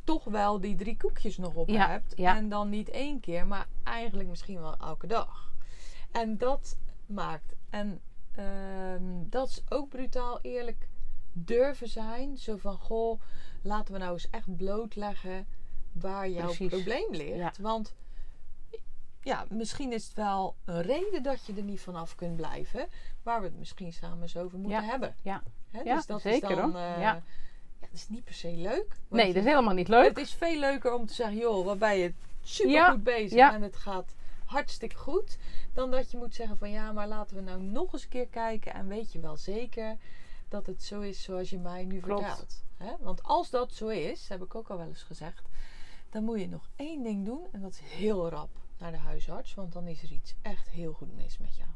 A: toch wel die drie koekjes nog op
B: Ja,
A: hebt. En dan niet één keer, maar eigenlijk misschien wel elke dag. En dat maakt. En ehm, dat is ook brutaal eerlijk durven zijn. Zo van, goh, laten we nou eens echt blootleggen waar jouw
B: Precies.
A: probleem ligt. Want ja, misschien is het wel een reden dat je er niet vanaf kunt blijven. Waar we het misschien samen eens over moeten
B: Ja.
A: hebben.
B: Ja.
A: Dus dat
B: zeker,
A: is dan,
B: hoor.
A: eh,
B: Ja.
A: ja, dat is niet per se leuk.
B: nee, dat is helemaal niet leuk.
A: Het is veel leuker om te zeggen, joh, waar ben je super goed bezig en het gaat hartstikke goed. Dan dat je moet zeggen van ja, maar laten we nou nog eens een keer kijken. En weet je wel zeker dat het zo is zoals je mij nu
B: Klopt.
A: vertelt. Hè? Want als dat zo is, heb ik ook al wel eens gezegd, dan moet je nog één ding doen. En dat is heel rap naar de huisarts. Want dan is er iets echt heel goed mis met jou.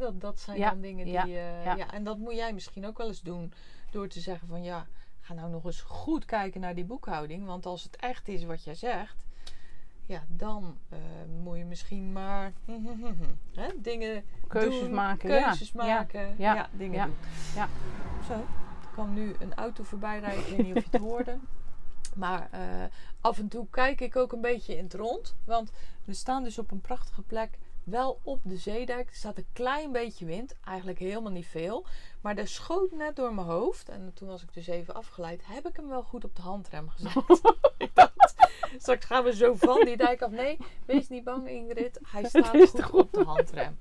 A: Dat, dat zijn
B: Ja,
A: dan dingen die...
B: ja,
A: eh,
B: ja.
A: ja, en dat moet jij misschien ook wel eens doen. Door te zeggen van ja, ga nou nog eens goed kijken naar die boekhouding. Want als het echt is wat jij zegt, ja, dan eh, moet je misschien maar hè, dingen
B: Keuzes
A: doen,
B: maken, ja.
A: keuzes
B: Ja,
A: maken,
B: ja,
A: ja, dingen
B: ja,
A: doen.
B: ja.
A: Zo, er kwam nu een auto voorbij rijden. Ik weet niet of je het hoorde. Maar eh, af en toe kijk ik ook een beetje in het rond. Want we staan dus op een prachtige plek. Wel op de zeedijk. Er staat een klein beetje wind. Eigenlijk helemaal niet veel. Maar er schoot net door mijn hoofd. En toen was ik dus even afgeleid. Heb ik hem wel goed op de handrem gezet. ik dacht, straks gaan we zo van die dijk af. Nee, wees niet bang Ingrid. Hij staat goed. op de handrem.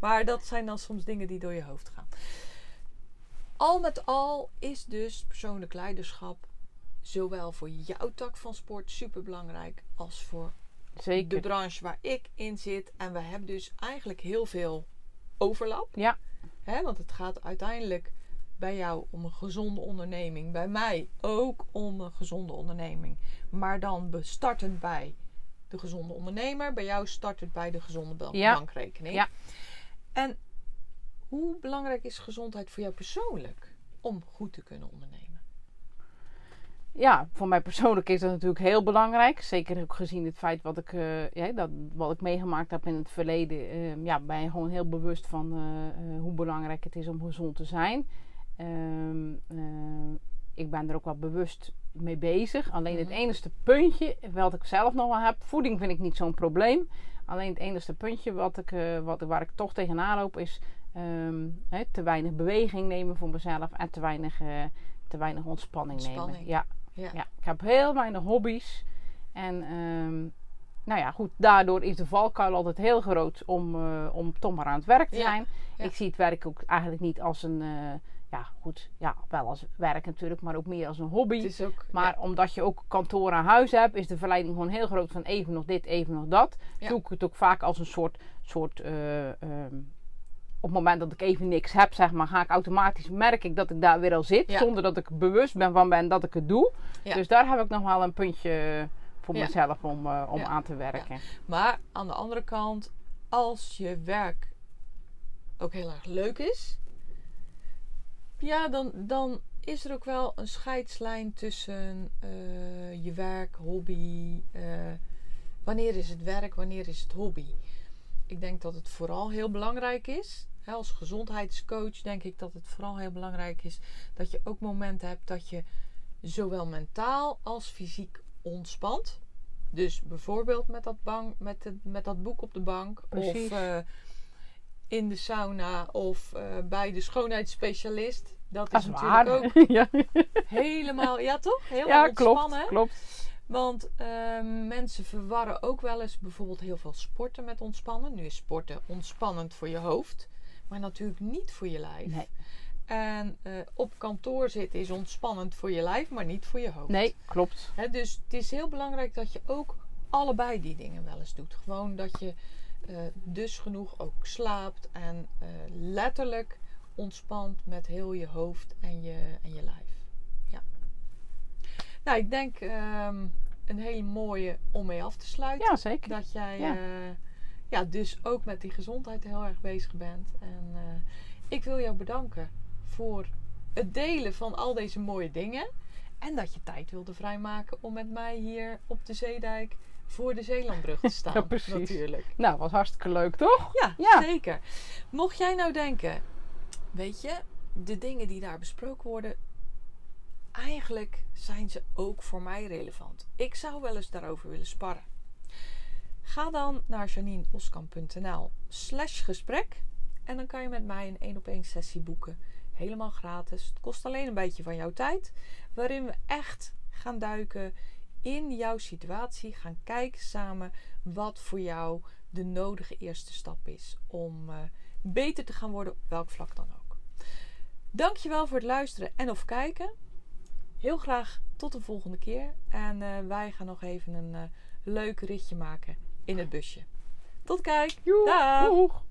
A: Maar dat zijn dan soms dingen die door je hoofd gaan. Al met al is dus persoonlijk leiderschap zowel voor jouw tak van sport super belangrijk als voor de
B: Zeker.
A: branche waar ik in zit. En we hebben dus eigenlijk heel veel overlap.
B: Ja.
A: Hè, want het gaat uiteindelijk bij jou om een gezonde onderneming. Bij mij ook om een gezonde onderneming. Maar dan startend bij de gezonde ondernemer. Bij jou startend bij de gezonde
B: Ja.
A: bankrekening.
B: Ja.
A: En hoe belangrijk is gezondheid voor jou persoonlijk om goed te kunnen ondernemen?
B: Ja, voor mij persoonlijk is dat natuurlijk heel belangrijk. Zeker ook gezien het feit wat ik, eh, ja, dat, wat ik meegemaakt heb in het verleden. eh, ja, ben je gewoon heel bewust van eh, eh, hoe belangrijk het is om gezond te zijn. Ehm, eh, ik ben er ook wel bewust mee bezig. Alleen het
A: Mhm.
B: enige puntje wat ik zelf nog wel heb. Voeding vind ik niet zo'n probleem. Alleen het enige puntje wat ik, wat, waar ik toch tegenaan loop is ehm, hè, te weinig beweging nemen voor mezelf. En te weinig, te weinig ontspanning, nemen.
A: Ontspanning.
B: Ja,
A: Ja.
B: ja, ik heb heel weinig hobby's. En ehm, nou ja, goed, daardoor is de valkuil altijd heel groot om, eh, om toch maar aan het werk te zijn.
A: ja.
B: Ik zie het werk ook eigenlijk niet als een, eh, ja goed, ja, wel als werk natuurlijk, maar ook meer als een hobby.
A: Het is ook,
B: Maar omdat je ook kantoor aan huis hebt, is de verleiding gewoon heel groot van even nog dit, even nog dat.
A: Ja.
B: Doe ik het ook vaak als een soort, soort ehm, op het moment dat ik even niks heb, zeg maar, ga ik automatisch, merk ik dat ik daar weer al zit.
A: Ja.
B: Zonder dat ik bewust ben van ben dat ik het doe.
A: Ja.
B: Dus daar heb ik nog wel een puntje voor
A: Ja.
B: mezelf om, eh, om aan te werken.
A: Maar aan de andere kant, als je werk ook heel erg leuk is, ja, dan, dan is er ook wel een scheidslijn tussen eh, je werk, hobby. eh, wanneer is het werk, wanneer is het hobby? Ik denk dat het vooral heel belangrijk is. Als gezondheidscoach denk ik dat het vooral heel belangrijk is dat je ook momenten hebt dat je zowel mentaal als fysiek ontspant. Dus bijvoorbeeld met dat, bank, met, het, met dat boek op de bank.
B: Precies.
A: Of eh, in de sauna. Of eh, bij de schoonheidsspecialist. Dat is natuurlijk ook
B: ja,
A: helemaal... Ja toch? Helemaal
B: ja
A: ontspannen.
B: klopt, klopt.
A: Want ehm, mensen verwarren ook wel eens bijvoorbeeld heel veel sporten met ontspannen. Nu is sporten ontspannend voor je hoofd. Maar natuurlijk niet voor je lijf.
B: Nee.
A: En eh, op kantoor zitten is ontspannend voor je lijf, maar niet voor je hoofd.
B: Nee, klopt.
A: Hè, dus het is heel belangrijk dat je ook allebei die dingen wel eens doet. Gewoon dat je eh, dus genoeg ook slaapt en eh, letterlijk ontspant met heel je hoofd en je, en je lijf. Ja. Nou, ik denk ehm, een hele mooie om mee af te sluiten.
B: Ja, zeker.
A: Dat jij Ja. Ja. dus ook met die gezondheid heel erg bezig bent. En eh, ik wil jou bedanken voor het delen van al deze mooie dingen. En dat je tijd wilde vrijmaken om met mij hier op de Zeedijk voor de Zeelandbrug te staan.
B: Ja, precies.
A: Natuurlijk.
B: Nou, was hartstikke leuk, toch?
A: Ja,
B: Ja.
A: zeker. Mocht jij nou denken, weet je, de dingen die daar besproken worden, eigenlijk zijn ze ook voor mij relevant. Ik zou wel eens daarover willen sparren. Ga dan naar janineoskamp.nl slash gesprek en dan kan je met mij een één op één sessie boeken. Helemaal gratis. Het kost alleen een beetje van jouw tijd, waarin we echt gaan duiken in jouw situatie, gaan kijken samen wat voor jou de nodige eerste stap is om eh, beter te gaan worden op welk vlak dan ook. Dankjewel voor het luisteren en of kijken. Heel graag tot de volgende keer. En eh, wij gaan nog even een eh, leuk ritje maken in het busje. Tot kijk.
B: Joe,
A: Dag.
B: doeg.